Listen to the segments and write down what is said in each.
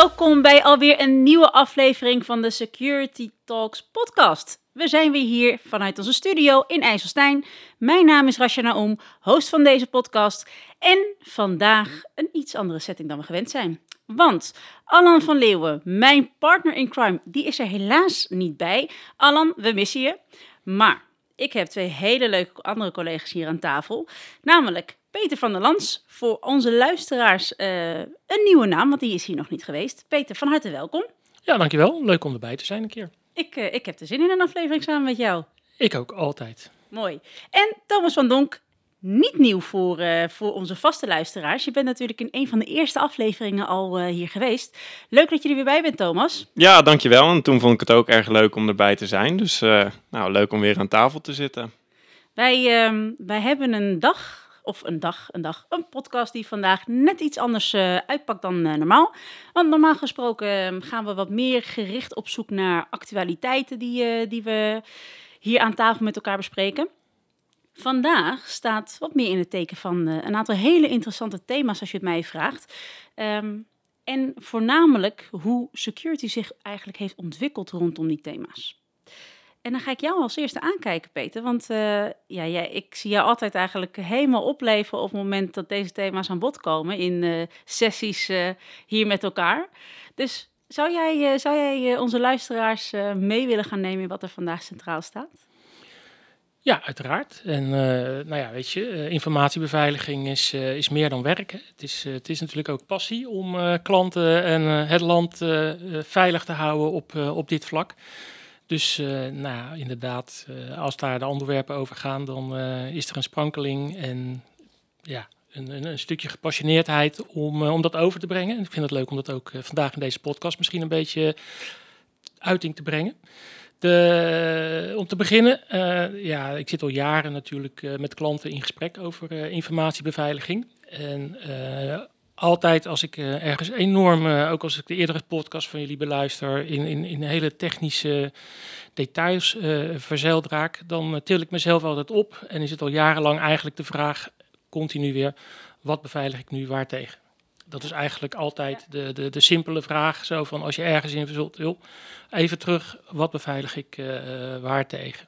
Welkom bij alweer een nieuwe aflevering van de Security Talks podcast. We zijn weer hier vanuit onze studio in IJsselstein. Mijn naam is Rasha Naoum, host van deze podcast. En vandaag een iets andere setting dan we gewend zijn. Want Alan van Leeuwen, mijn partner in crime, die is er helaas niet bij. Alan, we missen je. Maar ik heb twee hele leuke andere collega's hier aan tafel. Namelijk Peter van der Lans, voor onze luisteraars uh, een nieuwe naam, want die is hier nog niet geweest. Peter, van harte welkom. Ja, dankjewel. Leuk om erbij te zijn een keer. Ik, uh, ik heb er zin in een aflevering samen met jou. Ik ook, altijd. Mooi. En Thomas van Donk, niet nieuw voor, uh, voor onze vaste luisteraars. Je bent natuurlijk in een van de eerste afleveringen al uh, hier geweest. Leuk dat je er weer bij bent, Thomas. Ja, dankjewel. En toen vond ik het ook erg leuk om erbij te zijn. Dus uh, nou, leuk om weer aan tafel te zitten. Wij, uh, wij hebben een dag, of een dag, een dag, een podcast die vandaag net iets anders uh, uitpakt dan uh, normaal. Want normaal gesproken gaan we wat meer gericht op zoek naar actualiteiten die, uh, die we hier aan tafel met elkaar bespreken. Vandaag staat wat meer in het teken van een aantal hele interessante thema's, als je het mij vraagt. Um, en voornamelijk hoe security zich eigenlijk heeft ontwikkeld rondom die thema's. En dan ga ik jou als eerste aankijken, Peter. Want uh, ja, ik zie jou altijd eigenlijk helemaal opleven op het moment dat deze thema's aan bod komen in uh, sessies uh, hier met elkaar. Dus zou jij, zou jij onze luisteraars mee willen gaan nemen in wat er vandaag centraal staat? Ja, uiteraard. En nou ja, weet je, informatiebeveiliging is, is meer dan werken. Het is, het is natuurlijk ook passie om klanten en het land veilig te houden op, op dit vlak. Dus nou, inderdaad, als daar de onderwerpen over gaan, dan is er een sprankeling en ja, een, een, stukje gepassioneerdheid om, om dat over te brengen. En ik vind het leuk om dat ook vandaag in deze podcast misschien een beetje uiting te brengen. De, om te beginnen, ja, ik zit al jaren natuurlijk met klanten in gesprek over informatiebeveiliging. En altijd als ik ergens enorm, ook als ik de eerdere podcast van jullie beluister, in, in, in hele technische details verzeild raak, dan til ik mezelf altijd op. En is het al jarenlang eigenlijk de vraag, continu weer, wat beveilig ik nu waar tegen? Dat is eigenlijk altijd de, de, de simpele vraag. Zo van als je ergens in verzult, joh, even terug, wat beveilig ik uh, waar tegen?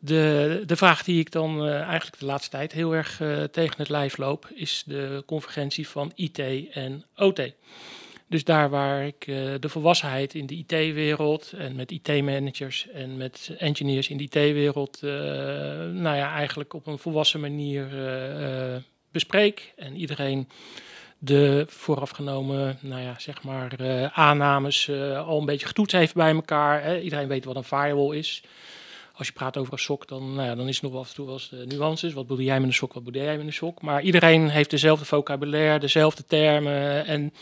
De, de vraag die ik dan uh, eigenlijk de laatste tijd heel erg uh, tegen het lijf loop, is de convergentie van IT en OT. Dus daar waar ik de volwassenheid in de IT-wereld en met IT-managers en met engineers in de IT-wereld, nou ja, eigenlijk op een volwassen manier bespreek. En iedereen de voorafgenomen, nou ja, zeg maar, aannames al een beetje getoetst heeft bij elkaar. Hè. Iedereen weet wat een firewall is. Als je praat over een sok, dan, nou ja, dan is het nog af en toe wel eens de nuances. Wat bedoel jij met een sok, wat bedoel jij met een sok? Maar iedereen heeft dezelfde vocabulaire, dezelfde termen en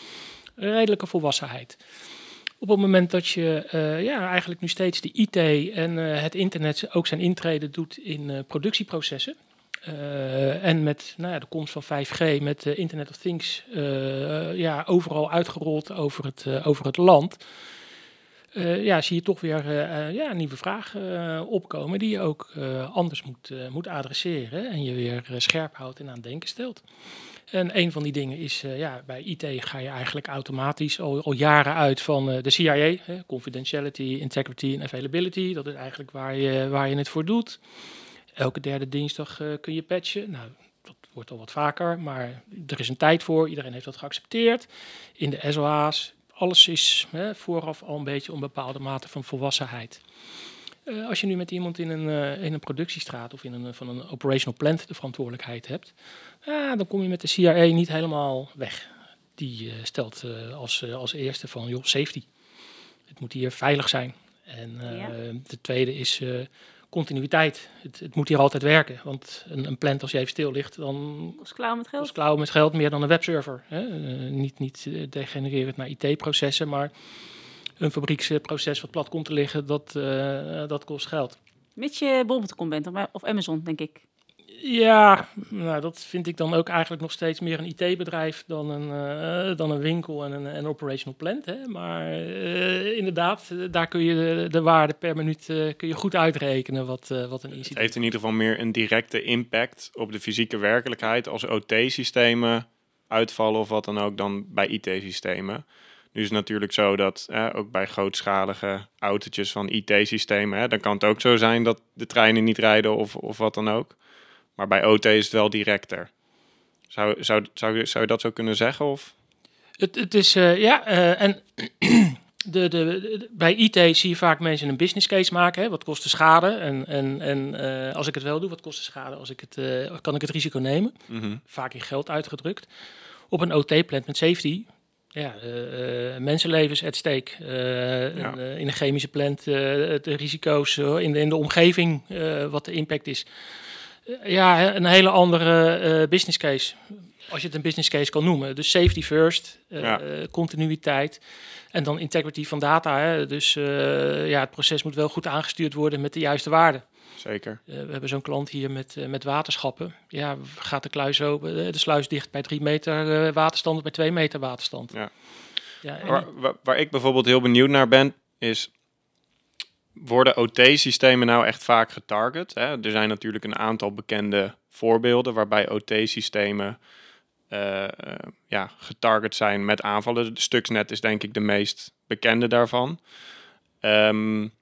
redelijke volwassenheid. Op het moment dat je uh, ja, eigenlijk nu steeds de IT en het internet ook zijn intrede doet in productieprocessen, en met nou ja, de komst van 5G, met Internet of Things, ja, overal uitgerold over het, over het land. Ja, zie je toch weer ja, nieuwe vragen opkomen die je ook anders moet, moet adresseren en je weer scherp houdt en aan denken stelt. En een van die dingen is, ja, bij IT ga je eigenlijk automatisch al, jaren uit van de CIA, confidentiality, integrity en availability. Dat is eigenlijk waar je, waar je het voor doet. Elke derde dinsdag kun je patchen. Nou, dat wordt al wat vaker, maar er is een tijd voor. Iedereen heeft dat geaccepteerd. In de SOA's, alles is hè, vooraf al een beetje een bepaalde mate van volwassenheid. Uh, als je nu met iemand in een, uh, in een productiestraat of in een, van een operational plant de verantwoordelijkheid hebt, uh, dan kom je met de CIA niet helemaal weg. Die stelt als, als eerste van, joh, safety. Het moet hier veilig zijn. En ja. de tweede is continuïteit. Het, het, moet hier altijd werken. Want een, een plant, als je even stil ligt, dan. Kost klauw met geld. Kost klauw met geld meer dan een webserver. Hè? Uh, niet, niet degenererend naar IT-processen, maar een fabrieksproces wat plat komt te liggen, dat, uh, dat kost geld. Mits je bol.com bent of Amazon, denk ik. Ja, nou, dat vind ik dan ook eigenlijk nog steeds meer een IT-bedrijf dan een, uh, dan een winkel en een, een operational plant. Hè. Maar uh, inderdaad, daar kun je de, de waarde per minuut uh, kun je goed uitrekenen wat, wat een incident Het heeft in ieder geval meer een directe impact op de fysieke werkelijkheid als OT-systemen uitvallen of wat dan ook dan bij IT-systemen. Nu is het natuurlijk zo dat ook bij grootschalige autootjes van IT-systemen, dan kan het ook zo zijn dat de treinen niet rijden of, of wat dan ook. Maar bij OT is het wel directer. Zou, zou, zou, zou je dat zo kunnen zeggen? Of? Het, het is, uh, ja, uh, en de, de, bij IT zie je vaak mensen een business case maken. Hè? Wat kost de schade? En, en, en uh, als ik het wel doe, wat kost de schade? Als ik het, kan ik het risico nemen? Mm -hmm. Vaak in geld uitgedrukt. Op een OT-plant met safety ja, uh, mensenlevens at stake. Uh, ja. in een chemische plant de risico's in, de, in de omgeving, wat de impact is. Ja, een hele andere business case. Als je het een business case kan noemen. Dus safety first, ja. continuïteit en dan integrity van data. Hè. Dus ja, het proces moet wel goed aangestuurd worden met de juiste waarden. Zeker. Uh, we hebben zo'n klant hier met, uh, met waterschappen. Ja, gaat de kluis open, de sluis dicht bij 3 meter uh, waterstand of bij 2 meter waterstand. Ja. ja waar, waar, waar, ik bijvoorbeeld heel benieuwd naar ben, is worden OT-systemen nou echt vaak getarget? Hè? Er zijn natuurlijk een aantal bekende voorbeelden waarbij OT-systemen ja, getarget zijn met aanvallen. Stuxnet is denk ik de meest bekende daarvan. Um,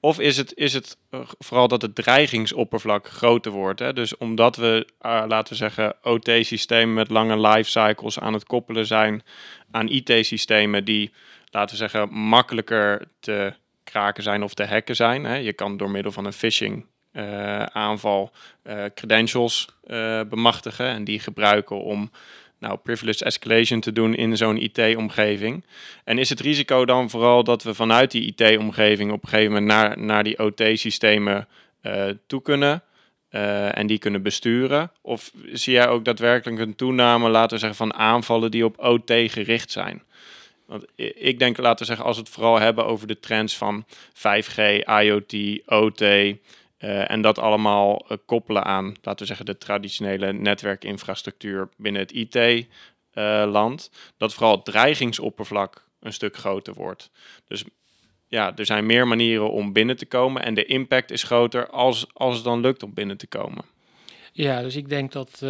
of is het, is het eh, vooral dat het dreigingsoppervlak groter wordt? Hè? Dus omdat we, uh, laten we zeggen, OT-systemen met lange lifecycles aan het koppelen zijn aan IT-systemen die, laten we zeggen, makkelijker te kraken zijn of te hacken zijn. Hè? Je kan door middel van een phishing uh, aanval credentials bemachtigen en die gebruiken om nou, privileged escalation te doen in zo'n IT-omgeving? En is het risico dan vooral dat we vanuit die IT-omgeving op een gegeven moment naar, naar die OT-systemen uh, eh, toe kunnen uh, en die kunnen besturen? Of zie jij ook daadwerkelijk een toename, laten we zeggen, van aanvallen die op OT gericht zijn? Want ik denk, laten we zeggen, als we het vooral hebben over de trends van 5G, IoT, OT, uh, en dat allemaal uh, koppelen aan, laten we zeggen, de traditionele netwerkinfrastructuur binnen het IT-land. Uh, dat vooral het dreigingsoppervlak een stuk groter wordt. Dus ja, er zijn meer manieren om binnen te komen en de impact is groter als, als het dan lukt om binnen te komen. Ja, dus ik denk dat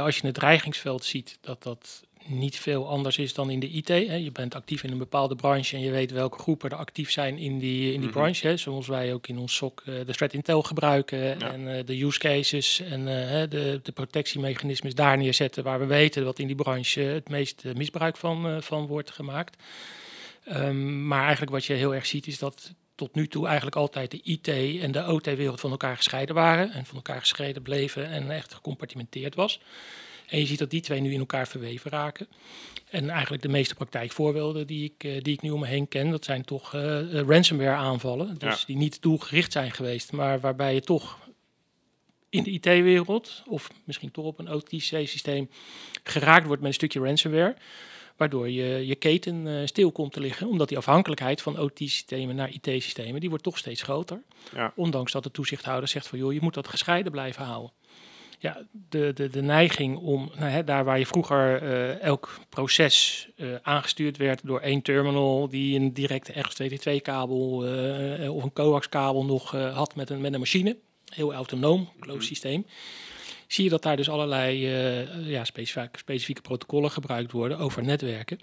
als je het dreigingsveld ziet, dat dat niet veel anders is dan in de IT. Hè. Je bent actief in een bepaalde branche en je weet welke groepen er actief zijn in die, in die mhm. branche. Hè. Zoals wij ook in ons SOC uh, de threat intel gebruiken en uh, de use cases en uh, de, de protectiemechanismes daar neerzetten waar we weten wat in die branche het meest misbruik van, van wordt gemaakt. Um, maar eigenlijk wat je heel erg ziet is dat tot nu toe eigenlijk altijd de IT en de OT-wereld van elkaar gescheiden waren en van elkaar gescheiden bleven en echt gecompartimenteerd was. En je ziet dat die twee nu in elkaar verweven raken. En eigenlijk de meeste praktijkvoorbeelden die ik, uh, die ik nu om me heen ken, dat zijn toch uh, ransomware aanvallen. Dus die niet doelgericht zijn geweest, maar waarbij je toch in de IT-wereld, of misschien toch op een OTC-systeem, geraakt wordt met een stukje ransomware. Waardoor je, je keten uh, stil komt te liggen, omdat die afhankelijkheid van OT-systemen naar IT-systemen, die wordt toch steeds groter. Ja. Ondanks dat de toezichthouder zegt van joh, je moet dat gescheiden blijven houden ja, de, de, de neiging om, nou, hè, daar waar je vroeger uh, elk proces uh, aangestuurd werd door één terminal die een directe RS232-kabel uh, eh, of een coax-kabel nog had met een, met een machine, heel autonoom, closed mhm. systeem, zie je dat daar dus allerlei ja, specifieke, specifieke protocollen gebruikt worden over netwerken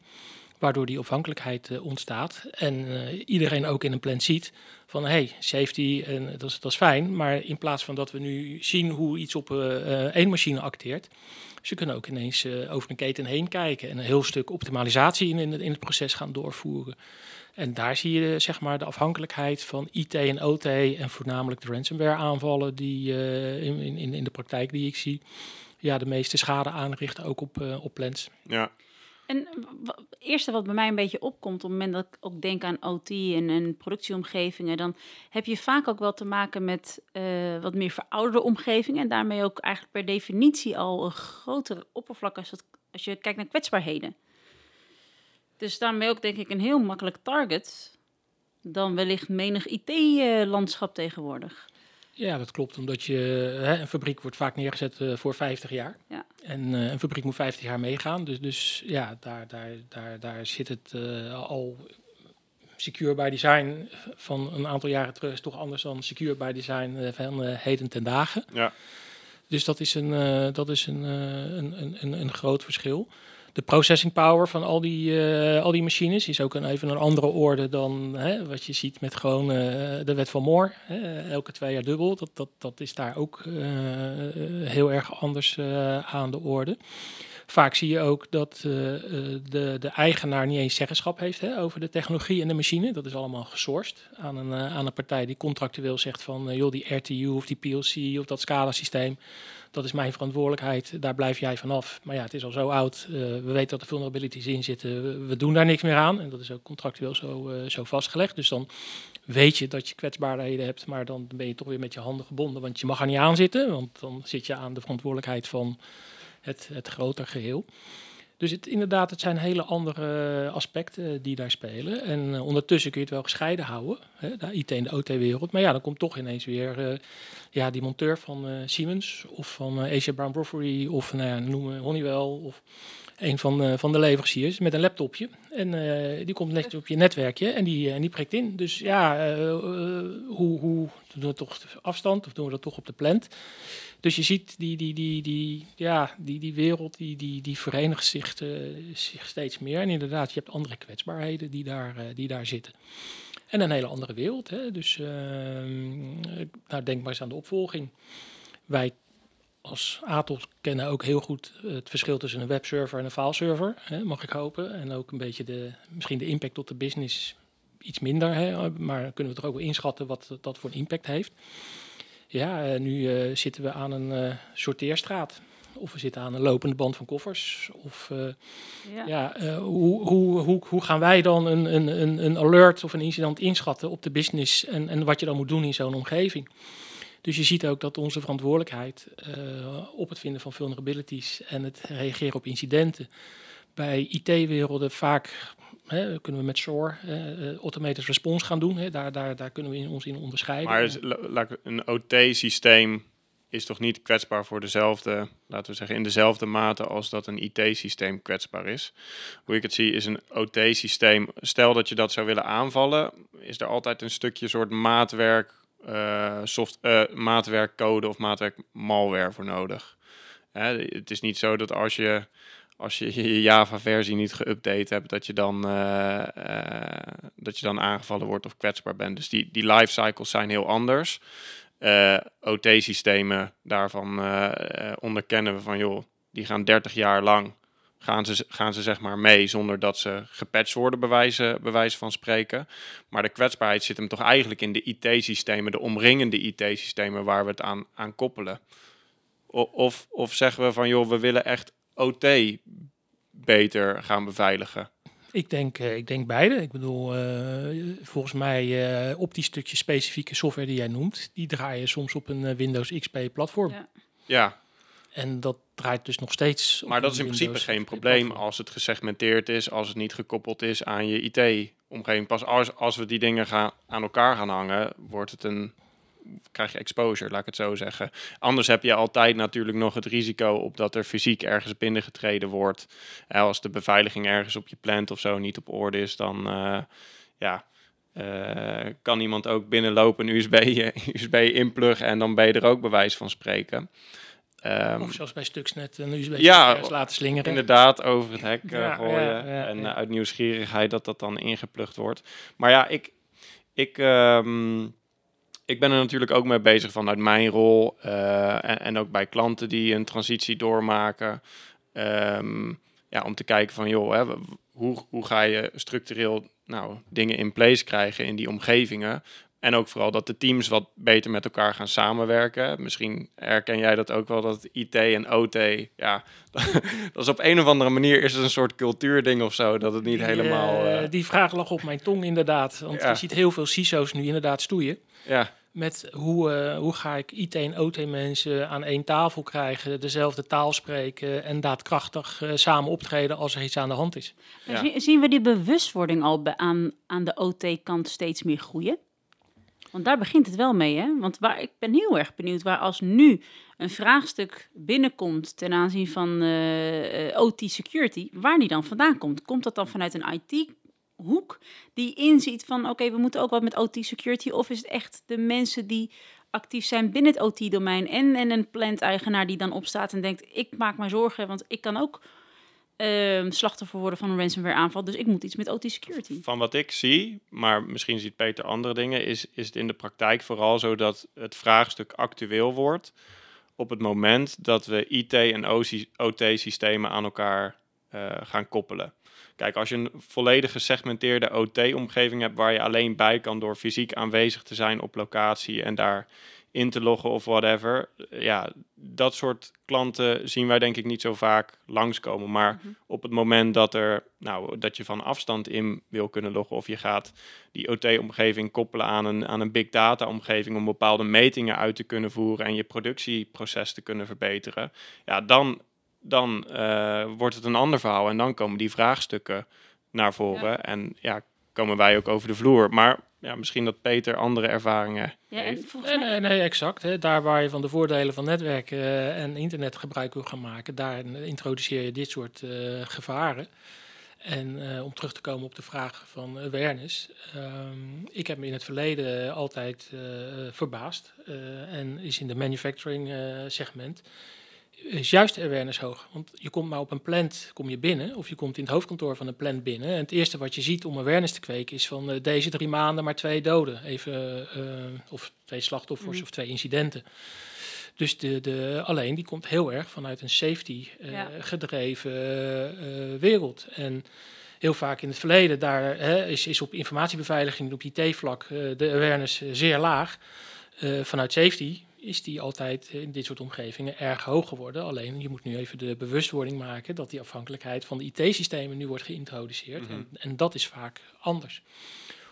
waardoor die afhankelijkheid uh, ontstaat. En uh, iedereen ook in een plan ziet van hey, safety, en dat, is, dat is fijn, maar in plaats van dat we nu zien hoe iets op uh, één machine acteert, ze kunnen ook ineens over een keten heen kijken en een heel stuk optimalisatie in, in het proces gaan doorvoeren. En daar zie je zeg maar de afhankelijkheid van IT en OT en voornamelijk de ransomware aanvallen die in, in, in de praktijk die ik zie, ja, de meeste schade aanrichten ook op, op plans. Ja, en het eerste wat bij mij een beetje opkomt, op het moment dat ik ook denk aan OT en, en productieomgevingen, dan heb je vaak ook wel te maken met uh, wat meer verouderde omgevingen. En daarmee ook eigenlijk per definitie al een grotere oppervlak als, als je kijkt naar kwetsbaarheden. Dus daarmee ook denk ik een heel makkelijk target dan wellicht menig IT-landschap tegenwoordig. Ja, dat klopt. Omdat je, hè, een fabriek wordt vaak neergezet uh, voor 50 jaar. Ja. En uh, een fabriek moet 50 jaar meegaan. Dus, dus ja, daar, daar, daar, daar zit het uh, al secure by design van een aantal jaren terug is toch anders dan secure by design van heden ten dagen. Ja. Dus dat is een, dat is een, een, een, een, een groot verschil. De processing power van al die, al die machines is ook een, even een andere orde dan hè, wat je ziet met gewoon de wet van Moore. elke twee jaar dubbel. Dat, dat, dat is daar ook heel erg anders aan de orde. Vaak zie je ook dat uh, de, de eigenaar niet eens zeggenschap heeft hè, over de technologie en de machine. Dat is allemaal gesourced aan een, uh, aan een partij die contractueel zegt van joh, die RTU of die PLC of dat scala-systeem, dat is mijn verantwoordelijkheid, daar blijf jij vanaf. Maar ja, het is al zo oud, we weten dat er vulnerabilities in zitten, we, doen daar niks meer aan. En dat is ook contractueel zo, zo vastgelegd. Dus dan weet je dat je kwetsbaarheden hebt, maar dan ben je toch weer met je handen gebonden, want je mag er niet aan zitten, want dan zit je aan de verantwoordelijkheid van het, het groter geheel. Dus het, inderdaad, het zijn hele andere aspecten die daar spelen. En uh, ondertussen kun je het wel gescheiden houden, hè, de IT en de OT-wereld. Maar ja, dan komt toch ineens weer uh, ja, die monteur van Siemens of van Asia Brown Brovary of nou ja, noemen Honeywell of een van, van de leveranciers met een laptopje. En die komt netjes op je netwerkje en die, en die prikt in. Dus ja, hoe, hoe doen we het toch afstand of doen we dat toch op de plant? Dus je ziet die, die, die, die, ja, die, die wereld die, die, die verenigt zich, zich steeds meer. En inderdaad, je hebt andere kwetsbaarheden die daar, die daar zitten. En een hele andere wereld. Hè? Dus uh, nou, denk maar eens aan de opvolging. Wij als Atos kennen ook heel goed het verschil tussen een webserver en een fileserver, hè, mag ik hopen. En ook een beetje de, misschien de impact op de business iets minder. Hè, maar kunnen we toch ook wel inschatten wat dat voor een impact heeft. Ja, uh, nu uh, zitten we aan een uh, sorteerstraat. Of we zitten aan een lopende band van koffers. Of ja. ja hoe, hoe, hoe, hoe gaan wij dan een, een, een alert of een incident inschatten op de business en, en wat je dan moet doen in zo'n omgeving? Dus je ziet ook dat onze verantwoordelijkheid op het vinden van vulnerabilities en het reageren op incidenten bij IT-werelden vaak kunnen we met SOAR uh, automated response gaan doen. Daar, daar, daar kunnen we ons in onderscheiden. Maar een OT-systeem is toch niet kwetsbaar voor dezelfde, laten we zeggen, in dezelfde mate als dat een IT-systeem kwetsbaar is. Hoe ik het zie is een OT-systeem, stel dat je dat zou willen aanvallen, is er altijd een stukje soort maatwerk, uh, soft, uh, maatwerkcode of maatwerk malware voor nodig. Hè, het is niet zo dat als je als je Java-versie niet geüpdate hebt, dat je, dan, uh, dat je dan aangevallen wordt of kwetsbaar bent. Dus die, die lifecycles zijn heel anders. Eh, OT-systemen, daarvan onderkennen we van, joh, die gaan 30 jaar lang, gaan ze, gaan ze zeg maar mee zonder dat ze gepatcht worden, bewijzen, bewijs van spreken. Maar de kwetsbaarheid zit hem toch eigenlijk in de IT-systemen, de omringende IT-systemen waar we het aan, aan koppelen. of, of zeggen we van, joh, we willen echt OT beter gaan beveiligen? Ik denk, uh, ik denk beide. Ik bedoel, uh, volgens mij uh, op die stukje specifieke software die jij noemt, die draaien soms op een Windows XP platform. Ja. ja. En dat draait dus nog steeds. Maar dat is in principe geen probleem als het gesegmenteerd is, als het niet gekoppeld is aan je IT-omgeving. Pas als, als we die dingen gaan, aan elkaar gaan hangen, wordt het een krijg je exposure, laat ik het zo zeggen. Anders heb je altijd natuurlijk nog het risico op dat er fysiek ergens binnengetreden wordt. En als de beveiliging ergens op je plant of zo niet op orde is, dan uh, ja, uh, kan iemand ook binnenlopen, een USB, USB inpluggen en dan ben je er ook bewijs van spreken. Um, of zelfs bij Stuxnet een USB ja, laten slingeren. Inderdaad, over het hek uh, gooien. Ja, en uit nieuwsgierigheid dat dat dan ingeplucht wordt. Maar ja, ik, ik um, ik ben er natuurlijk ook mee bezig vanuit mijn rol uh, en, en, ook bij klanten die een transitie doormaken. Um, ja, om te kijken van, joh, hè, hoe, hoe ga je structureel nou, dingen in place krijgen in die omgevingen? En ook vooral dat de teams wat beter met elkaar gaan samenwerken. Misschien herken jij dat ook wel, dat IT en OT, ja, dat is op een of andere manier is het een soort cultuurding of zo, dat het niet helemaal... Uh... Die vraag lag op mijn tong inderdaad, want je ziet heel veel CISO's nu inderdaad stoeien. Ja. Met hoe, uh, hoe ga ik IT en OT mensen aan één tafel krijgen, dezelfde taal spreken en daadkrachtig uh, samen optreden als er iets aan de hand is. Ja. Zien we die bewustwording al aan, aan de OT-kant steeds meer groeien? Want daar begint het wel mee, hè? Want waar, ik ben heel erg benieuwd waar als nu een vraagstuk binnenkomt ten aanzien van uh, uh, OT security, waar die dan vandaan komt. Komt dat dan vanuit een IT hoek die inziet van oké, we moeten ook wat met OT security? Of is het echt de mensen die actief zijn binnen het OT-domein en, en een plant-eigenaar die dan opstaat en denkt, ik maak me zorgen, want ik kan ook uh, slachtoffer worden van een ransomware aanval. Dus ik moet iets met OT security. Van wat ik zie, maar misschien ziet Peter andere dingen, is, is het in de praktijk vooral zo dat het vraagstuk actueel wordt op het moment dat we IT en OT-systemen aan elkaar uh, gaan koppelen. Kijk, als je een volledig gesegmenteerde OT-omgeving hebt waar je alleen bij kan door fysiek aanwezig te zijn op locatie en daar in te loggen of whatever. Ja, dat soort klanten zien wij denk ik niet zo vaak langskomen. Maar mhm. op het moment dat, er, nou, dat je van afstand in wil kunnen loggen of je gaat die OT-omgeving koppelen aan een, aan een big data-omgeving om bepaalde metingen uit te kunnen voeren en je productieproces te kunnen verbeteren, ja, dan, dan uh, wordt het een ander verhaal en dan komen die vraagstukken naar voren. En ja, komen wij ook over de vloer. Maar ja, misschien dat Peter andere ervaringen ja, heeft. Nee, nee, nee, exact. Hè. Daar waar je van de voordelen van netwerken uh, en internet gebruik wil gaan maken, daar introduceer je dit soort uh, gevaren. En uh, om terug te komen op de vraag van awareness. Um, ik heb me in het verleden altijd verbaasd. en is in de manufacturing segment is juist de awareness hoog. Want je komt maar op een plant kom je binnen, of je komt in het hoofdkantoor van een plant binnen. En het eerste wat je ziet om awareness te kweken is van uh, deze drie maanden maar twee doden. Even, uh, of twee slachtoffers mm. of twee incidenten. Dus de, de, alleen die komt heel erg vanuit een safety uh, ja. gedreven wereld. En heel vaak in het verleden, daar hè, is, is op informatiebeveiliging, op IT-vlak, de awareness zeer laag. vanuit safety is die altijd in dit soort omgevingen erg hoog geworden. Alleen je moet nu even de bewustwording maken dat die afhankelijkheid van de IT-systemen nu wordt geïntroduceerd. Mhm. en, en, dat is vaak anders.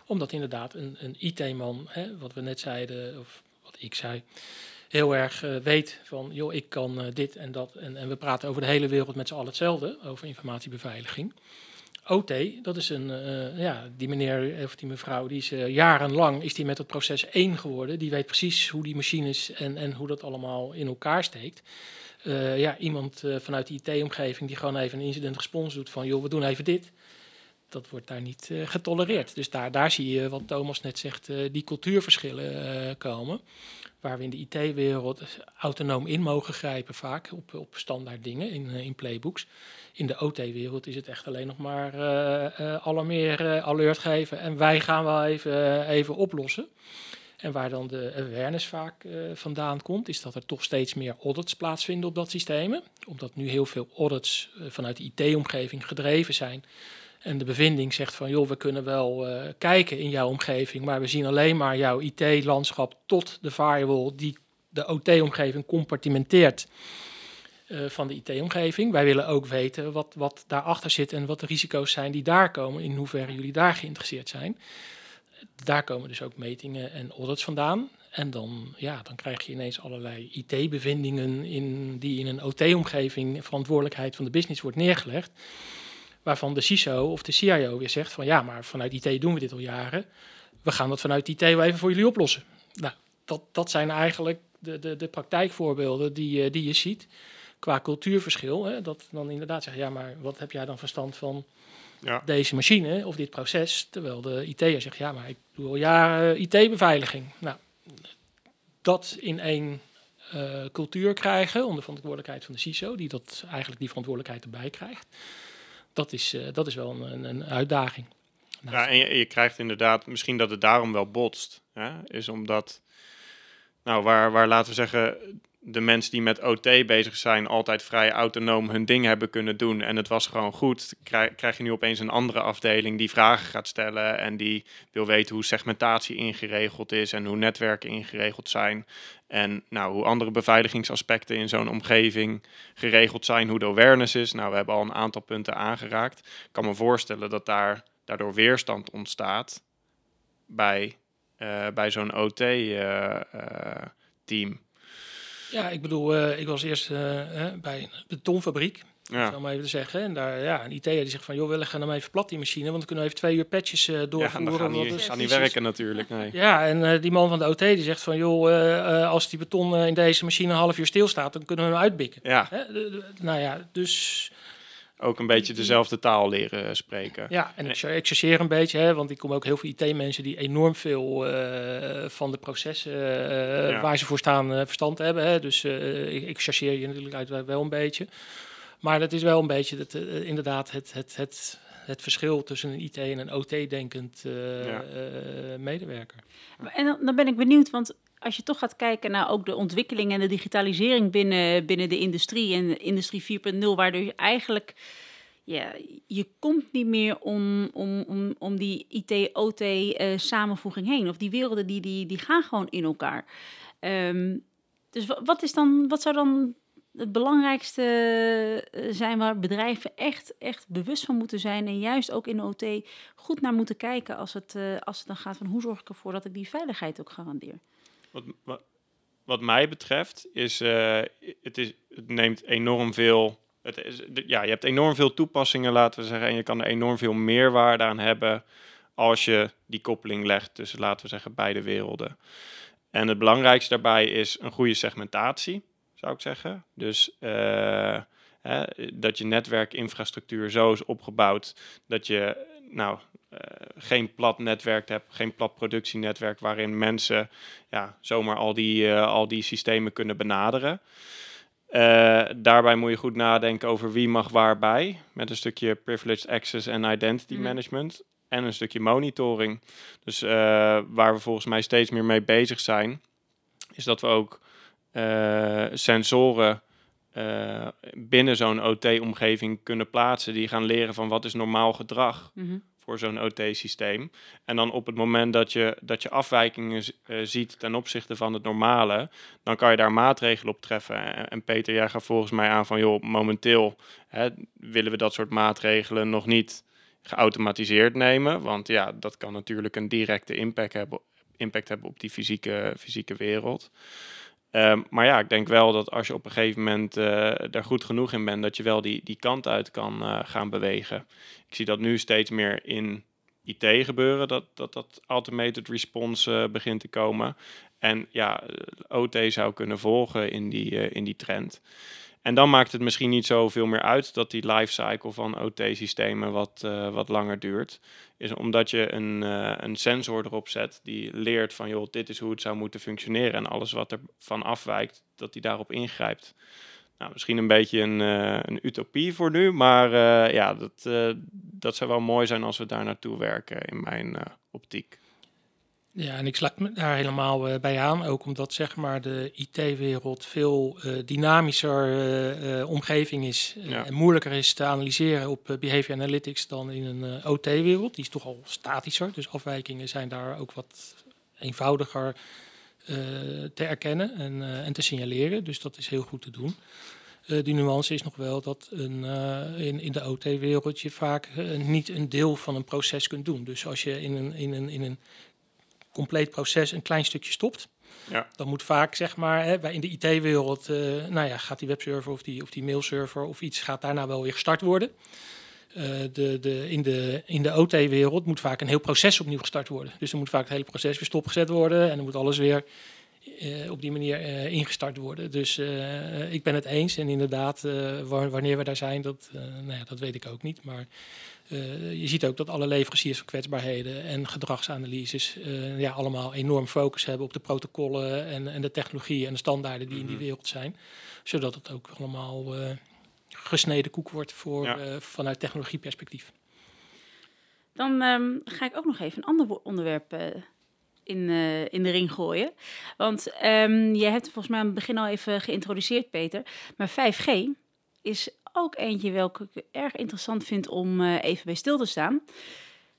Omdat inderdaad een, een IT-man, wat we net zeiden, of wat ik zei, heel erg uh, weet van, joh, ik kan uh, dit en dat. En, en we praten over de hele wereld met z'n allen hetzelfde, over informatiebeveiliging. OT, dat is een, uh, ja, die meneer of die mevrouw, die is uh, jarenlang is die met het proces één geworden. Die weet precies hoe die machines en, en hoe dat allemaal in elkaar steekt. Ja, iemand vanuit de IT-omgeving die gewoon even een incident response doet van, joh, we doen even dit. Dat wordt daar niet getolereerd. Dus daar, daar zie je, wat Thomas net zegt, die cultuurverschillen komen. Waar we in de IT-wereld autonoom in mogen grijpen vaak op, op standaard dingen in, in playbooks in de OT-wereld is het echt alleen nog maar alarmeren, alert geven. En wij gaan wel even, even oplossen. En waar dan de awareness vaak vandaan komt, is dat er toch steeds meer audits plaatsvinden op dat systeem. Omdat nu heel veel audits vanuit de IT-omgeving gedreven zijn. En de bevinding zegt van, joh, we kunnen wel kijken in jouw omgeving, maar we zien alleen maar jouw IT-landschap tot de firewall die de OT-omgeving compartimenteert. Eh, van de IT-omgeving. Wij willen ook weten wat, wat daarachter zit en wat de risico's zijn die daar komen, in hoeverre jullie daar geïnteresseerd zijn. Daar komen dus ook metingen en audits vandaan. En dan, ja, dan krijg je ineens allerlei IT-bevindingen in, die in een OT-omgeving verantwoordelijkheid van de business wordt neergelegd. Waarvan de CISO of de CIO weer zegt van ja, maar vanuit IT doen we dit al jaren. We gaan dat vanuit IT wel even voor jullie oplossen. Nou, dat, dat zijn eigenlijk de, de, de praktijkvoorbeelden die, die je ziet qua cultuurverschil. Hè, dat dan inderdaad zeggen, ja, maar wat heb jij dan verstand van ja. deze machine of dit proces? Terwijl de IT'er zegt, ja, maar ik doe al jaren IT-beveiliging. Nou, dat in één uh, cultuur krijgen, onder verantwoordelijkheid van de CISO, die dat eigenlijk die verantwoordelijkheid erbij krijgt. Dat is, uh, dat is wel een, een uitdaging. Ja, en je, je, krijgt inderdaad, misschien dat het daarom wel botst, hè, is omdat, nou, waar, waar laten we zeggen, de mensen die met OT bezig zijn altijd vrij autonoom hun ding hebben kunnen doen en het was gewoon goed, krijg, je nu opeens een andere afdeling die vragen gaat stellen en die wil weten hoe segmentatie ingeregeld is en hoe netwerken ingeregeld zijn en nou, hoe andere beveiligingsaspecten in zo'n omgeving geregeld zijn, hoe de awareness is. Nou, we hebben al een aantal punten aangeraakt. Ik kan me voorstellen dat daar daardoor weerstand ontstaat bij, uh, bij zo'n OT-team. Uh, uh, ja, ik bedoel, uh, ik was eerst uh, bij een betonfabriek. Ja. Om maar even te zeggen. En daar, ja, een IT'er die zegt van, joh, we leggen hem even plat die machine, want dan kunnen we even twee uur patches uh, doorvoeren. Ja, dan gaan niet, gaan niet werken natuurlijk, nee. Ja, en die man van de OT die zegt van, joh, als die beton in deze machine een half uur stilstaat, dan kunnen we hem uitbikken. Ja. Hè? nou ja, dus ook een beetje dezelfde taal leren spreken. Ja, en ik, ik chargeer een beetje, hè, want ik kom ook heel veel IT-mensen die enorm veel uh, van de processen uh, waar ze voor staan uh, verstand hebben. Hè. Dus ik, ik chargeer je natuurlijk uit wel een beetje. maar dat is wel een beetje het, inderdaad het, het, het, het verschil tussen een IT en een OT-denkend medewerker. En dan, dan ben ik benieuwd, want als je toch gaat kijken naar ook de ontwikkeling en de digitalisering binnen, binnen de industrie en industrie 4.0, waardoor je eigenlijk je komt niet meer om, om, om, om die IT-OT uh, samenvoeging heen. Of die werelden die, die, die gaan gewoon in elkaar. Um, dus wat, is dan, wat zou dan het belangrijkste eh, zijn waar bedrijven echt, echt bewust van moeten zijn en juist ook in de OT goed naar moeten kijken als het, uh, als het dan gaat van hoe zorg ik ervoor dat ik die veiligheid ook garandeer? Wat, wat, mij betreft is, uh, het is het neemt enorm veel het ja, je hebt enorm veel toepassingen, laten we zeggen, en je kan er enorm veel meerwaarde aan hebben als je die koppeling legt tussen, laten we zeggen, beide werelden. En het belangrijkste daarbij is een goede segmentatie, zou ik zeggen. Dus uh, hè, dat je netwerkinfrastructuur zo is opgebouwd dat je nou, uh, geen plat netwerk hebt, geen plat productienetwerk waarin mensen ja, zomaar al die, uh, al die systemen kunnen benaderen. Uh, daarbij moet je goed nadenken over wie mag waarbij. Met een stukje privileged access en identity mm. management. En een stukje monitoring. Dus waar we volgens mij steeds meer mee bezig zijn, is dat we ook uh, sensoren binnen zo'n OT-omgeving kunnen plaatsen. Die gaan leren van wat is normaal gedrag. Mm -hmm voor zo'n OT-systeem. En dan op het moment dat je, dat je afwijkingen uh, ziet ten opzichte van het normale, dan kan je daar maatregelen op treffen. En, Peter, jij gaat volgens mij aan van, joh, momenteel hè, willen we dat soort maatregelen nog niet geautomatiseerd nemen. Want ja, dat kan natuurlijk een directe impact hebben, impact hebben op die fysieke, fysieke wereld. Ehm, maar ja, ik denk wel dat als je op een gegeven moment uh, daar goed genoeg in bent, dat je wel die, die kant uit kan uh, gaan bewegen. Ik zie dat nu steeds meer in IT gebeuren, dat dat, dat automated response uh, begint te komen. En ja, OT zou kunnen volgen in die, in die trend. En dan maakt het misschien niet zoveel meer uit dat die lifecycle van OT-systemen wat, uh, wat langer duurt. Is omdat je een, uh, een sensor erop zet die leert van joh, dit is hoe het zou moeten functioneren. En alles wat er van afwijkt, dat die daarop ingrijpt. Nou, misschien een beetje een, uh, een utopie voor nu, maar ja, dat, dat zou wel mooi zijn als we daar naartoe werken in mijn optiek. Ja, en ik sluit me daar helemaal uh, bij aan. Ook omdat zeg maar, de IT-wereld veel uh, dynamischer uh, omgeving is. Ja. en moeilijker is te analyseren op behavior analytics dan in een OT-wereld. Die is toch al statischer. Dus afwijkingen zijn daar ook wat eenvoudiger te erkennen en, en te signaleren. Dus dat is heel goed te doen. die nuance is nog wel dat een, in, in de OT-wereld je vaak niet een deel van een proces kunt doen. Dus als je in een, in een, in een compleet proces een klein stukje stopt. Ja. Dan moet vaak, zeg maar, hè, in de IT-wereld, uh, nou ja, gaat die webserver of die, of die mailserver of iets gaat daarna wel weer gestart worden. Uh, de, de, in de, in de OT-wereld moet vaak een heel proces opnieuw gestart worden. Dus dan moet vaak het hele proces weer stopgezet worden en dan moet alles weer uh, op die manier ingestart worden. Dus ik ben het eens en inderdaad, wanneer we daar zijn, dat, nou ja, dat weet ik ook niet. Maar uh, je ziet ook dat alle leveranciers van kwetsbaarheden en gedragsanalyses uh, ja, allemaal enorm focus hebben op de protocollen en, en de technologieën en de standaarden die in die mhm. wereld zijn. Zodat het ook allemaal uh, gesneden koek wordt voor, ja. vanuit technologieperspectief. Dan um, ga ik ook nog even een ander onderwerp in, in de ring gooien. Want um, je hebt volgens mij aan het begin al even geïntroduceerd, Peter. Maar 5G is ook eentje welke ik erg interessant vind om uh, even bij stil te staan.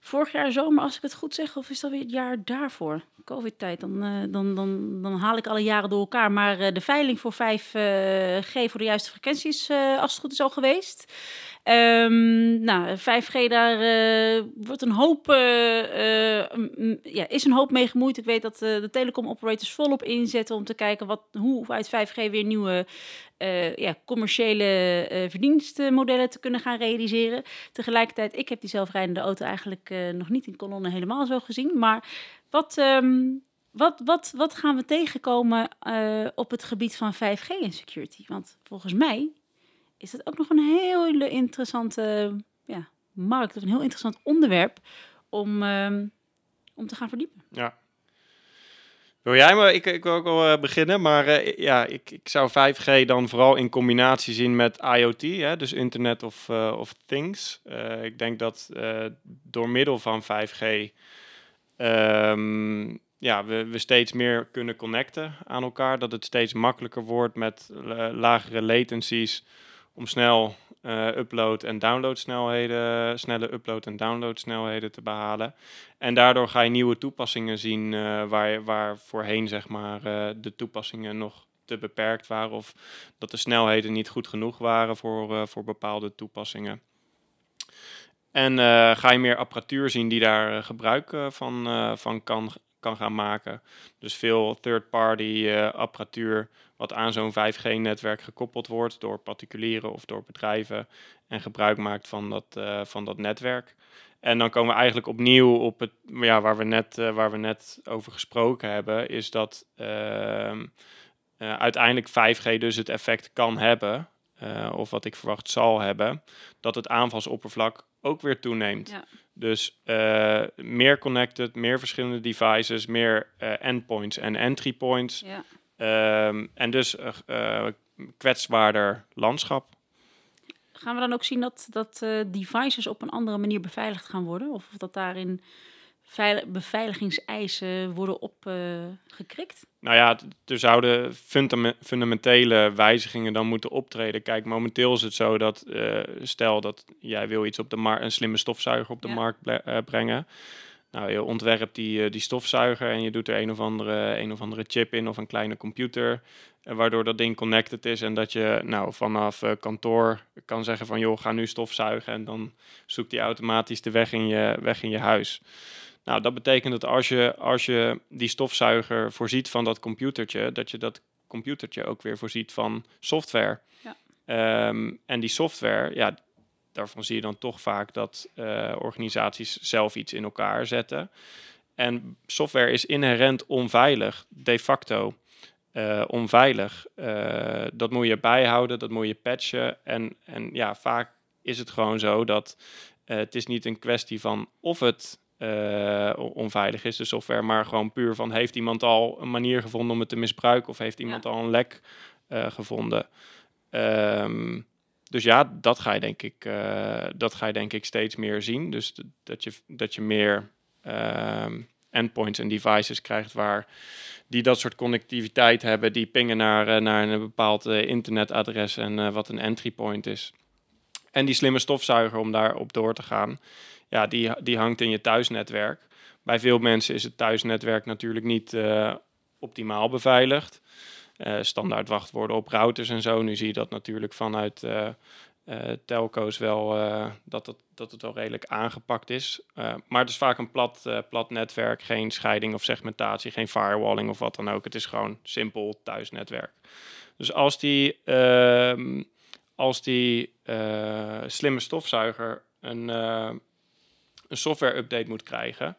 Vorig jaar zomer, als ik het goed zeg, of is dat weer het jaar daarvoor? Covid-tijd, dan, uh, dan, dan, dan haal ik alle jaren door elkaar. Maar de veiling voor 5G voor de juiste frequenties, als het goed is, al geweest. Um, nou, 5G, daar uh, wordt een hoop, uh, uh, ja, is een hoop mee gemoeid. Ik weet dat de telecom operators volop inzetten om te kijken wat, hoe uit 5G weer nieuwe ja, commerciële verdienstmodellen te kunnen gaan realiseren. Tegelijkertijd, ik heb die zelfrijdende auto eigenlijk nog niet in kolonnen helemaal zo gezien. Maar wat, um, wat, wat, wat gaan we tegenkomen op het gebied van 5G en security? Want volgens mij is het ook nog een hele interessante ja, markt of een heel interessant onderwerp om, um, om te gaan verdiepen. Ja. Wil jij maar? Ik, ik wil ook wel beginnen, maar ja, ik, ik zou 5G dan vooral in combinatie zien met IoT, hè, dus Internet of, of Things. ik denk dat door middel van 5G um, ja, we, we steeds meer kunnen connecten aan elkaar. Dat het steeds makkelijker wordt met lagere latencies om snel uh, upload- en downloadsnelheden, snelle upload- en downloadsnelheden te behalen. En daardoor ga je nieuwe toepassingen zien uh, waar, waar voorheen zeg maar, uh, de toepassingen nog te beperkt waren of dat de snelheden niet goed genoeg waren voor, voor bepaalde toepassingen. En ga je meer apparatuur zien die daar gebruik van, van kan, kan gaan maken. Dus veel third-party apparatuur wat aan zo'n 5G-netwerk gekoppeld wordt door particulieren of door bedrijven en gebruik maakt van dat, uh, van dat netwerk. En dan komen we eigenlijk opnieuw op het ja, waar, we net, uh, waar we net over gesproken hebben, is dat uh, uiteindelijk 5G dus het effect kan hebben, of wat ik verwacht zal hebben, dat het aanvalsoppervlak ook weer toeneemt. Ja. Dus meer connected, meer verschillende devices, meer endpoints en entry points. Ja. Ehm, en dus uh, kwetsbaarder landschap. Gaan we dan ook zien dat, dat uh, devices op een andere manier beveiligd gaan worden? Of dat daarin beveiligingseisen worden opgekrikt? nou ja, er zouden fundamentele wijzigingen dan moeten optreden. Kijk, momenteel is het zo dat, stel dat jij wil iets op de markt, een slimme stofzuiger op de markt brengen nou, je ontwerpt die, eh, die stofzuiger en je doet er een of, andere, een of andere chip in of een kleine computer, eh, waardoor dat ding connected is en dat je nou, vanaf uh, kantoor kan zeggen van joh, ga nu stofzuigen en dan zoekt hij automatisch de weg in je, weg in je huis. Nou, dat betekent dat als je, als je die stofzuiger voorziet van dat computertje, dat je dat computertje ook weer voorziet van software. Ja. Ehm, en die software, ja, daarvan zie je dan toch vaak dat uh, organisaties zelf iets in elkaar zetten. En software is inherent onveilig, de facto uh, onveilig. Uh, dat moet je bijhouden, dat moet je patchen. En, en ja, vaak is het gewoon zo dat het is niet een kwestie van of het onveilig is, de software, maar gewoon puur van heeft iemand al een manier gevonden om het te misbruiken of heeft iemand al een lek gevonden. Um, dus ja, dat ga je denk ik, uh, dat ga je denk ik steeds meer zien. Dus dat je, dat je meer uh, endpoints en devices krijgt waar die dat soort connectiviteit hebben, die pingen naar, uh, naar een bepaald uh, internetadres en wat een entry point is. En die slimme stofzuiger om daarop door te gaan, ja, die, die hangt in je thuisnetwerk. Bij veel mensen is het thuisnetwerk natuurlijk niet optimaal beveiligd uh, standaard wachtwoorden op routers en zo. Nu zie je dat natuurlijk vanuit uh, telco's wel dat, het, dat het wel redelijk aangepakt is. maar het is vaak een plat, plat netwerk, geen scheiding of segmentatie, geen firewalling of wat dan ook. Het is gewoon simpel thuisnetwerk. Dus als die, ehm, als die slimme stofzuiger een, een software update moet krijgen,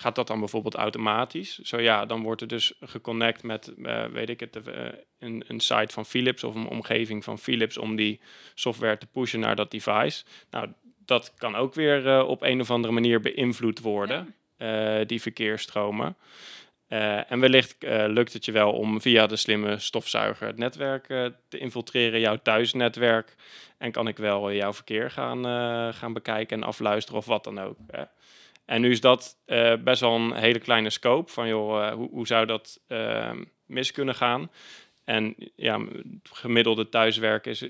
Gaat dat dan bijvoorbeeld automatisch? Zo ja, dan wordt er dus geconnect met, uh, weet ik het, uh, een, een site van Philips of een omgeving van Philips om die software te pushen naar dat device. Nou, dat kan ook weer uh, op een of andere manier beïnvloed worden, die verkeersstromen. en wellicht lukt het je wel om via de slimme stofzuiger het netwerk te infiltreren, jouw thuisnetwerk. En kan ik wel jouw verkeer gaan, gaan bekijken en afluisteren of wat dan ook. Hè? En nu is dat uh, best wel een hele kleine scope van, joh, uh, hoe, hoe, zou dat uh, mis kunnen gaan? En ja, gemiddelde thuiswerk is,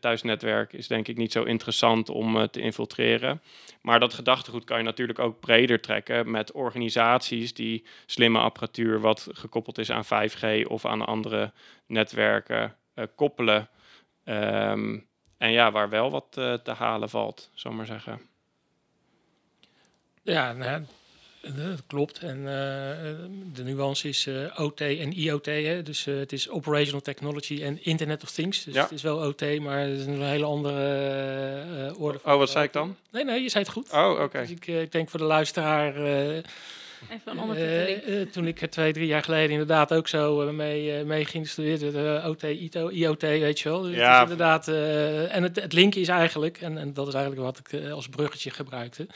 thuisnetwerk is denk ik niet zo interessant om te infiltreren. Maar dat gedachtegoed kan je natuurlijk ook breder trekken met organisaties die slimme apparatuur wat gekoppeld is aan 5G of aan andere netwerken koppelen. Um, en ja, waar wel wat te halen valt, zal maar zeggen. Ja, nou, dat klopt. En uh, de nuance is uh, OT en IoT. Hè? Dus uh, het is Operational Technology en Internet of Things. Dus ja. het is wel OT, maar het is een hele andere orde. Van oh, wat zei ik dan? Nee, nee, je zei het goed. Oh, oké. Dus ik, ik, denk voor de luisteraar... Even een toen ik twee, drie jaar geleden inderdaad ook zo mee, mee ging studeren, OT, ITO, IoT, weet je wel. Dus ja. inderdaad, en het, het link is eigenlijk, en, en dat is eigenlijk wat ik als bruggetje gebruikte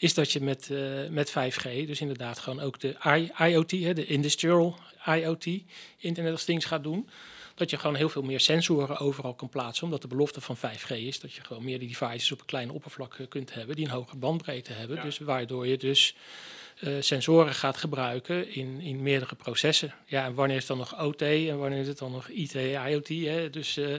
is dat je met, met 5G, dus inderdaad gewoon ook de IoT, hè, de Industrial IoT, Internet of Things gaat doen dat je gewoon heel veel meer sensoren overal kan plaatsen. Omdat de belofte van 5G is dat je gewoon meer die devices op een klein oppervlak eh, kunt hebben die een hogere bandbreedte hebben. Dus waardoor je dus uh, sensoren gaat gebruiken in, in meerdere processen. Ja, en wanneer is het dan nog OT en wanneer is het dan nog IT, IoT? Hè? Dus uh,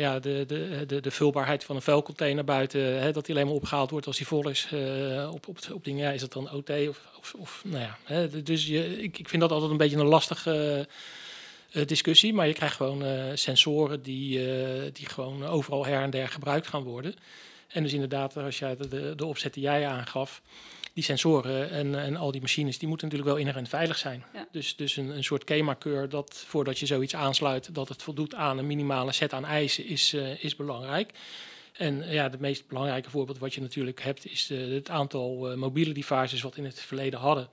ja, de, de, de, de vulbaarheid van een vuilcontainer buiten, hè, dat die alleen maar opgehaald wordt als die vol is uh, op, op, op dingen. Ja, is dat dan OT of, of, of nou ja. Hè? Dus je, ik, ik vind dat altijd een beetje een lastige uh, discussie. Maar je krijgt gewoon uh, sensoren die, die gewoon overal her en der gebruikt gaan worden. En dus inderdaad, als jij de, de opzet die jij aangaf, die sensoren en, en al die machines, die moeten natuurlijk wel inherent veilig zijn. Ja. Dus, dus een, een soort kemakeur dat voordat je zoiets aansluit, dat het voldoet aan een minimale set aan eisen, is, is belangrijk. En ja, het meest belangrijke voorbeeld wat je natuurlijk hebt, is het aantal mobiele devices wat in het verleden hadden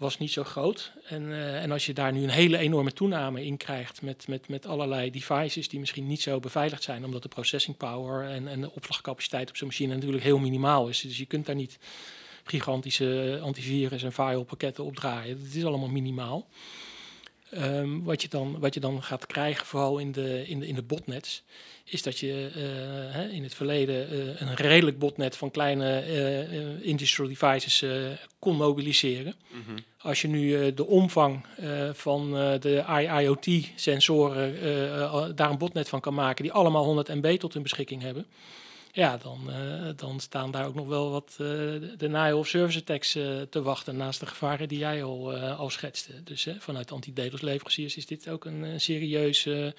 was niet zo groot. En, uh, en als je daar nu een hele enorme toename in krijgt met, met, met allerlei devices die misschien niet zo beveiligd zijn, omdat de processing power en, en de opslagcapaciteit op zo'n machine natuurlijk heel minimaal is. Dus je kunt daar niet gigantische antivirus en firewall pakketten opdraaien. Het is allemaal minimaal. Um, wat, je dan, wat je dan gaat krijgen, vooral in de, in de, in de botnets, is dat je uh, hè, in het verleden uh, een redelijk botnet van kleine uh, industrial devices kon mobiliseren. Mm -hmm. Als je nu de omvang van de IoT-sensoren daar een botnet van kan maken, die allemaal 100 MB tot hun beschikking hebben, ja, dan, uh, dan staan daar ook nog wel wat uh, de denial of service attacks uh, te wachten naast de gevaren die jij al, al schetste. Dus vanuit anti-DDoS leveranciers is dit ook een, serieuze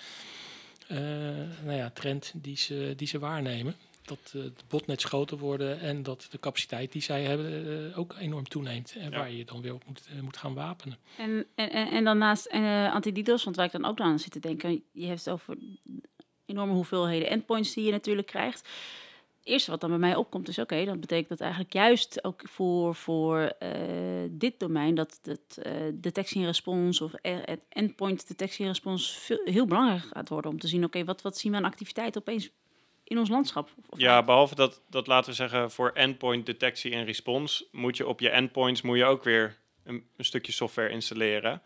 nou ja, trend die ze, die ze waarnemen. Dat de botnets groter worden en dat de capaciteit die zij hebben ook enorm toeneemt. En ja. waar je dan weer op moet, moet gaan wapenen. En, en, en dan naast anti-DDoS, want waar ik dan ook aan zit te denken, je hebt het over enorme hoeveelheden endpoints die je natuurlijk krijgt. Het eerste wat dan bij mij opkomt is, oké, okay, dan betekent dat eigenlijk juist ook voor, voor uh, dit domein dat het uh, detectie en respons of het endpoint detectie en respons veel, heel belangrijk gaat worden om te zien, oké, okay, wat, wat zien we aan activiteit opeens in ons landschap? Of ja, behalve dat, dat laten we zeggen, voor endpoint detectie en respons moet je op je endpoints moet je ook weer een, een stukje software installeren.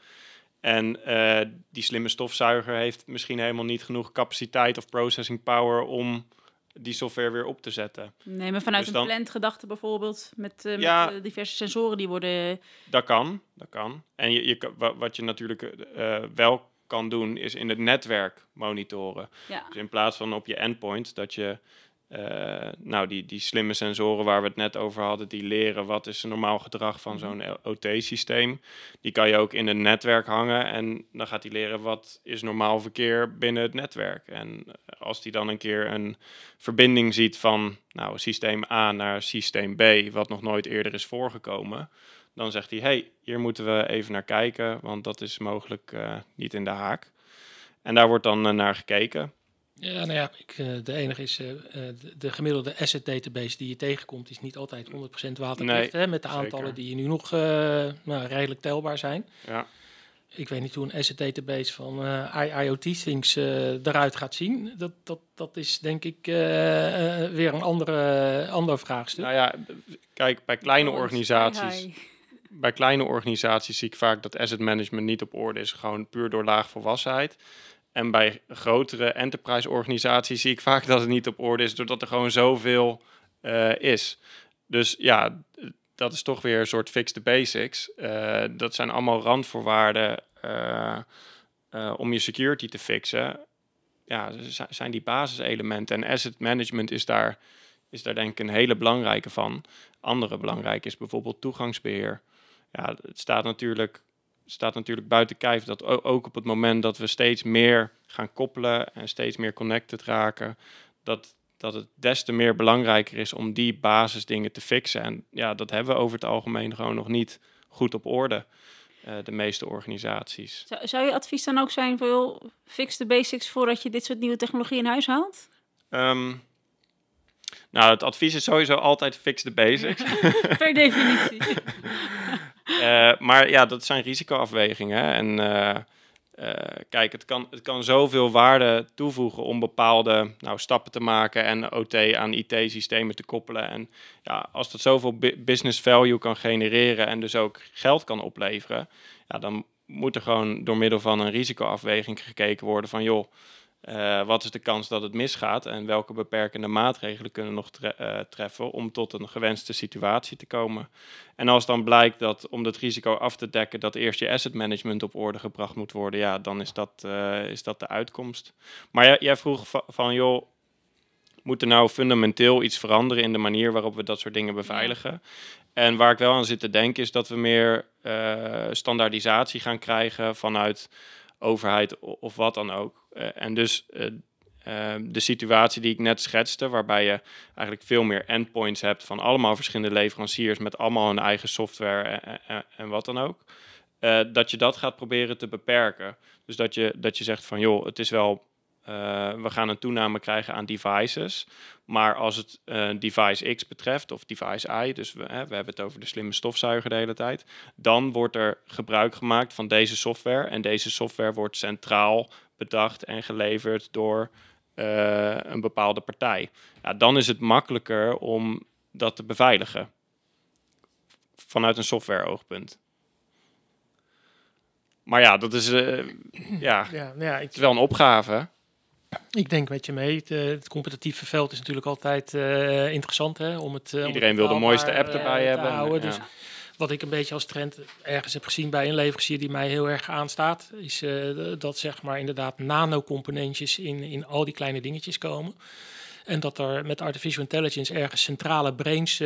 En uh, die slimme stofzuiger heeft misschien helemaal niet genoeg capaciteit of processing power om die software weer op te zetten. Nee, maar vanuit dus een dan, gedachte bijvoorbeeld met, uh, ja, met uh, diverse sensoren die worden... Dat kan, dat kan. En je, je, wat je natuurlijk wel kan doen, is in het netwerk monitoren. Ja. Dus in plaats van op je endpoint, dat je uh, nou, die, die slimme sensoren waar we het net over hadden, die leren wat is een normaal gedrag van zo'n mhm. OT-systeem. Die kan je ook in een netwerk hangen en dan gaat hij leren wat is normaal verkeer binnen het netwerk. En als hij dan een keer een verbinding ziet van nou, systeem A naar systeem B, wat nog nooit eerder is voorgekomen, dan zegt hij, hey, hier moeten we even naar kijken, want dat is mogelijk uh, niet in de haak. En daar wordt dan uh, naar gekeken. Ja, nou ja, ik, uh, de enige is, uh, de, de, gemiddelde asset database die je tegenkomt, is niet altijd 100% waterdicht. Nee, hè, met de aantallen die die nu nog uh, nou, redelijk telbaar zijn. Ja. Ik weet niet hoe een asset database van IoT Things eruit gaat zien. Dat, dat, dat is denk ik weer een andere, ander vraagstuk. Nou ja, kijk, bij kleine organisaties... Bij kleine organisaties zie ik vaak dat asset management niet op orde is. Gewoon puur door laag volwassenheid. En bij grotere enterprise organisaties zie ik vaak dat het niet op orde is, doordat er gewoon zoveel uh, is. Dus ja, dat is toch weer een soort fix the basics. Uh, dat zijn allemaal randvoorwaarden uh, om je security te fixen. Ja, zijn die basiselementen. En asset management is daar, is daar denk ik een hele belangrijke van. Andere belangrijk is bijvoorbeeld toegangsbeheer. Ja, het staat natuurlijk staat natuurlijk buiten kijf dat ook op het moment dat we steeds meer gaan koppelen en steeds meer connected raken, dat, dat het des te meer belangrijker is om die basisdingen te fixen. En ja, dat hebben we over het algemeen gewoon nog niet goed op orde. Uh, de meeste organisaties. Zou, zou, je advies dan ook zijn voor fix de basics voordat je dit soort nieuwe technologie in huis haalt? Um, nou, het advies is sowieso altijd fix de basics. per definitie. Uh, maar ja, dat zijn risicoafwegingen. En uh, uh, kijk, het kan, het kan zoveel waarde toevoegen om bepaalde nou, stappen te maken en OT aan IT-systemen te koppelen. En ja, als dat zoveel business value kan genereren en dus ook geld kan opleveren, ja, dan moet er gewoon door middel van een risicoafweging gekeken worden van joh, uh, wat is de kans dat het misgaat en welke beperkende maatregelen kunnen nog uh, treffen om tot een gewenste situatie te komen. En als dan blijkt dat om dat risico af te dekken, dat eerst je asset management op orde gebracht moet worden, ja, dan is dat, uh, is dat de uitkomst. Maar jij, jij vroeg van, van, joh, moet er nou fundamenteel iets veranderen in de manier waarop we dat soort dingen beveiligen? En waar ik wel aan zit te denken is dat we meer standaardisatie gaan krijgen vanuit overheid of wat dan ook. Eh, en dus eh, eh, de situatie die ik net schetste, waarbij je eigenlijk veel meer endpoints hebt van allemaal verschillende leveranciers met allemaal hun eigen software en, en wat dan ook. dat je dat gaat proberen te beperken. Dus dat je, dat je zegt van joh, het is wel uh, we gaan een toename krijgen aan devices. Maar als het uh, device X betreft, of device Y, dus we, hè, we hebben het over de slimme stofzuiger de hele tijd, dan wordt er gebruik gemaakt van deze software. En deze software wordt centraal bedacht en geleverd door uh, een bepaalde partij. Ja, dan is het makkelijker om dat te beveiligen. Vanuit een software-oogpunt. Maar ja, dat is, ja, ja, ja, het is wel een opgave. Ik denk met je mee. Het, het competitieve veld is natuurlijk altijd uh, interessant. Hè, om het, uh, Iedereen wil de mooiste app erbij hebben. Houden, dus wat ik een beetje als trend ergens heb gezien bij een leverancier die mij heel erg aanstaat, is dat zeg maar inderdaad nanocomponentjes in, in al die kleine dingetjes komen. En dat er met artificial intelligence ergens centrale brains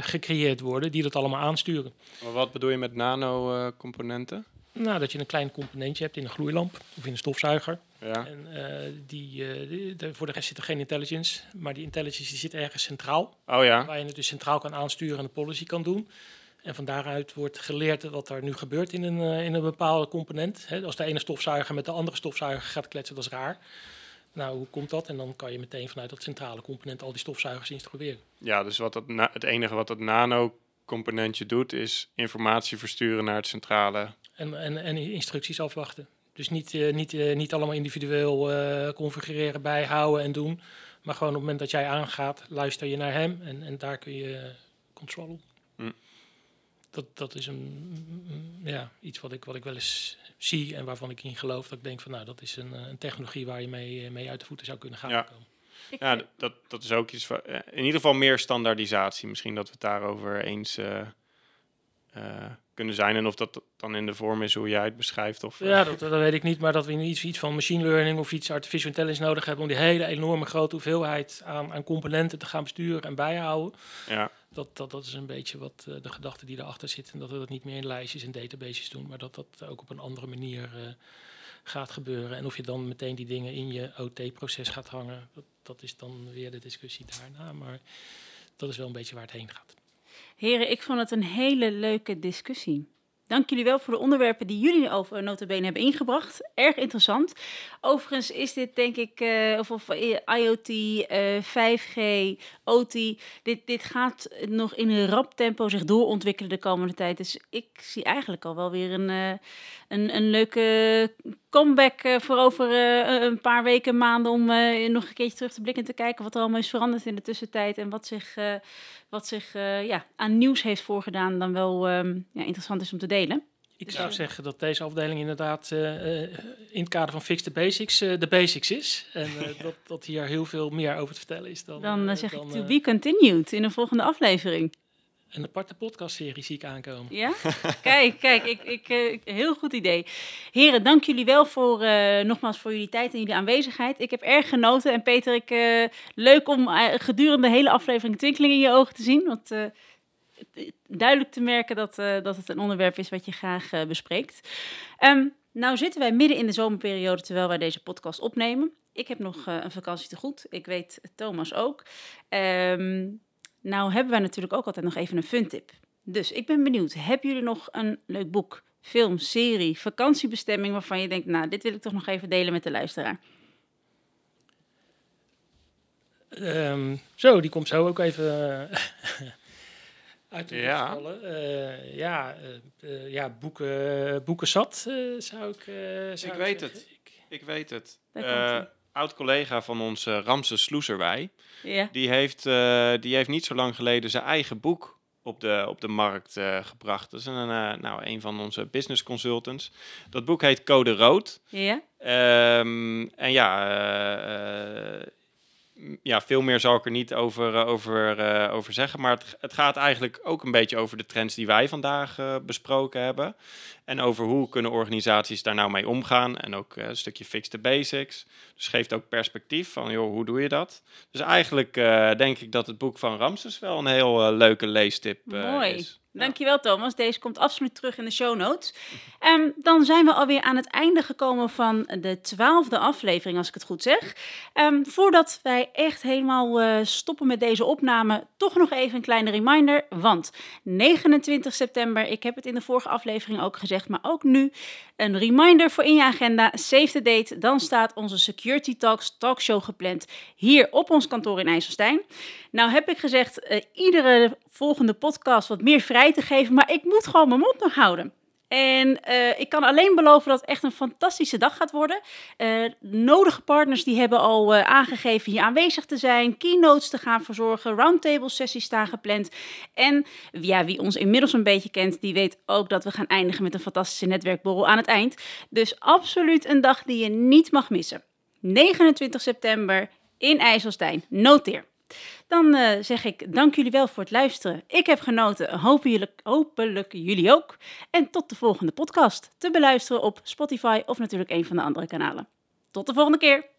gecreëerd worden die dat allemaal aansturen. Maar wat bedoel je met nanocomponenten? Nou, dat je een klein componentje hebt in een gloeilamp of in een stofzuiger. Ja. En uh, die, uh, voor de rest zit er geen intelligence, maar die intelligence die zit ergens centraal. Oh ja. Waar je het dus centraal kan aansturen en de policy kan doen. En van daaruit wordt geleerd wat er nu gebeurt in een, uh, in een bepaalde component. He, als de ene stofzuiger met de andere stofzuiger gaat kletsen, dat is raar. Nou, hoe komt dat? En dan kan je meteen vanuit dat centrale component al die stofzuigers instrueren. Ja, dus wat dat het enige wat dat nano-componentje doet, is informatie versturen naar het centrale. En, en, en instructies afwachten. Dus niet, uh, niet, uh, niet allemaal individueel uh, configureren, bijhouden en doen. Maar gewoon op het moment dat jij aangaat, luister je naar hem en, en daar kun je controle mm. Dat, dat is een, ja, iets wat ik, wat ik wel eens zie en waarvan ik in geloof. Dat ik denk van nou, dat is een, een technologie waar je mee, mee uit de voeten zou kunnen gaan ja. komen. Ja, dat, dat is ook iets van, in ieder geval meer standaardisatie. Misschien dat we het daarover eens kunnen zijn. En of dat dan in de vorm is hoe jij het beschrijft. Of, ja, dat, dat weet ik niet. Maar dat we iets, iets van machine learning of iets artificial intelligence nodig hebben om die hele enorme grote hoeveelheid aan, aan componenten te gaan besturen en bijhouden. Ja. Dat, dat, dat is een beetje wat uh, de gedachte die erachter zit. En dat we dat niet meer in lijstjes en databases doen, maar dat dat ook op een andere manier uh, gaat gebeuren. En of je dan meteen die dingen in je OT-proces gaat hangen, dat, dat is dan weer de discussie daarna. Maar dat is wel een beetje waar het heen gaat. Heren, ik vond het een hele leuke discussie. Dank jullie wel voor de onderwerpen die jullie over notabene hebben ingebracht. Erg interessant. Overigens is dit denk ik, uh, of, IoT, uh, 5G, OT, dit, dit gaat nog in een rap tempo zich doorontwikkelen de komende tijd. Dus ik zie eigenlijk al wel weer een, uh, een, een leuke comeback uh, voor over een paar weken, maanden om nog een keertje terug te blikken en te kijken wat er allemaal is veranderd in de tussentijd en wat zich wat zich ja, aan nieuws heeft voorgedaan, dan wel um, ja, interessant is om te delen. Ik zou ja. zeggen dat deze afdeling inderdaad in het kader van Fix the Basics de basics is. En dat, dat hier heel veel meer over te vertellen is dan... Dan zeg dan, ik to be continued in een volgende aflevering een aparte podcastserie zie ik aankomen. Ja? kijk, kijk, ik, ik, uh, heel goed idee. Heren, dank jullie wel voor, uh, nogmaals voor jullie tijd en jullie aanwezigheid. Ik heb erg genoten. En Peter, ik, uh, leuk om gedurende de hele aflevering twinkeling in je ogen te zien. Want duidelijk te merken dat, dat het een onderwerp is wat je graag bespreekt. Um, nou zitten wij midden in de zomerperiode terwijl wij deze podcast opnemen. Ik heb nog een vakantie te goed. Ik weet Thomas ook. Um, nou hebben wij natuurlijk ook altijd nog even een fun tip. Dus ik ben benieuwd, hebben jullie nog een leuk boek, film, serie, vakantiebestemming waarvan je denkt, nou, dit wil ik toch nog even delen met de luisteraar? Um, zo, die komt zo ook even uit de ja. vallen. ja, ja, boeken, boeken zat, zou ik zou Ik weet het. Ik, ik weet het. Oud-collega van ons, Ramses Sloeserwij, ja. die, heeft, die heeft niet zo lang geleden zijn eigen boek op de, op de markt uh, gebracht. Dat is een, uh, nou, een van onze business consultants. Dat boek heet Code Rood. Ja. Um, en ja, uh, ja, veel meer zal ik er niet over, over, over zeggen. Maar het, het, gaat eigenlijk ook een beetje over de trends die wij vandaag besproken hebben. En over hoe kunnen organisaties daar nou mee omgaan. En ook een stukje fix the basics. Dus geeft ook perspectief van, joh, hoe doe je dat? Dus eigenlijk denk ik dat het boek van Ramses wel een heel leuke leestip Mooi. is. Dankjewel Thomas. Deze komt absoluut terug in de show notes. Um, dan zijn we alweer aan het einde gekomen van de twaalfde aflevering, als ik het goed zeg. Um, voordat wij echt helemaal uh, stoppen met deze opname, toch nog even een kleine reminder. Want 29 september, ik heb het in de vorige aflevering ook maar ook nu, een reminder voor in je agenda. Save the date. Dan staat onze Security Talks talkshow gepland hier op ons kantoor in IJsselstein. Nou heb ik gezegd, uh, iedere volgende podcast wat meer vrij te geven, maar ik moet gewoon mijn mond nog houden. En uh, ik kan alleen beloven dat het echt een fantastische dag gaat worden. Uh, nodige partners die hebben al uh, aangegeven hier aanwezig te zijn, keynotes te gaan verzorgen, roundtable sessies staan gepland. En ja, wie ons inmiddels een beetje kent, die weet ook dat we gaan eindigen met een fantastische netwerkborrel aan het eind. Dus absoluut een dag die je niet mag missen. 29 september in IJsselstein. Noteer. Dan uh, zeg ik dank jullie wel voor het luisteren. Ik heb genoten, hopelijk, hopelijk jullie ook. En tot de volgende podcast. Te beluisteren op Spotify of natuurlijk een van de andere kanalen. Tot de volgende keer.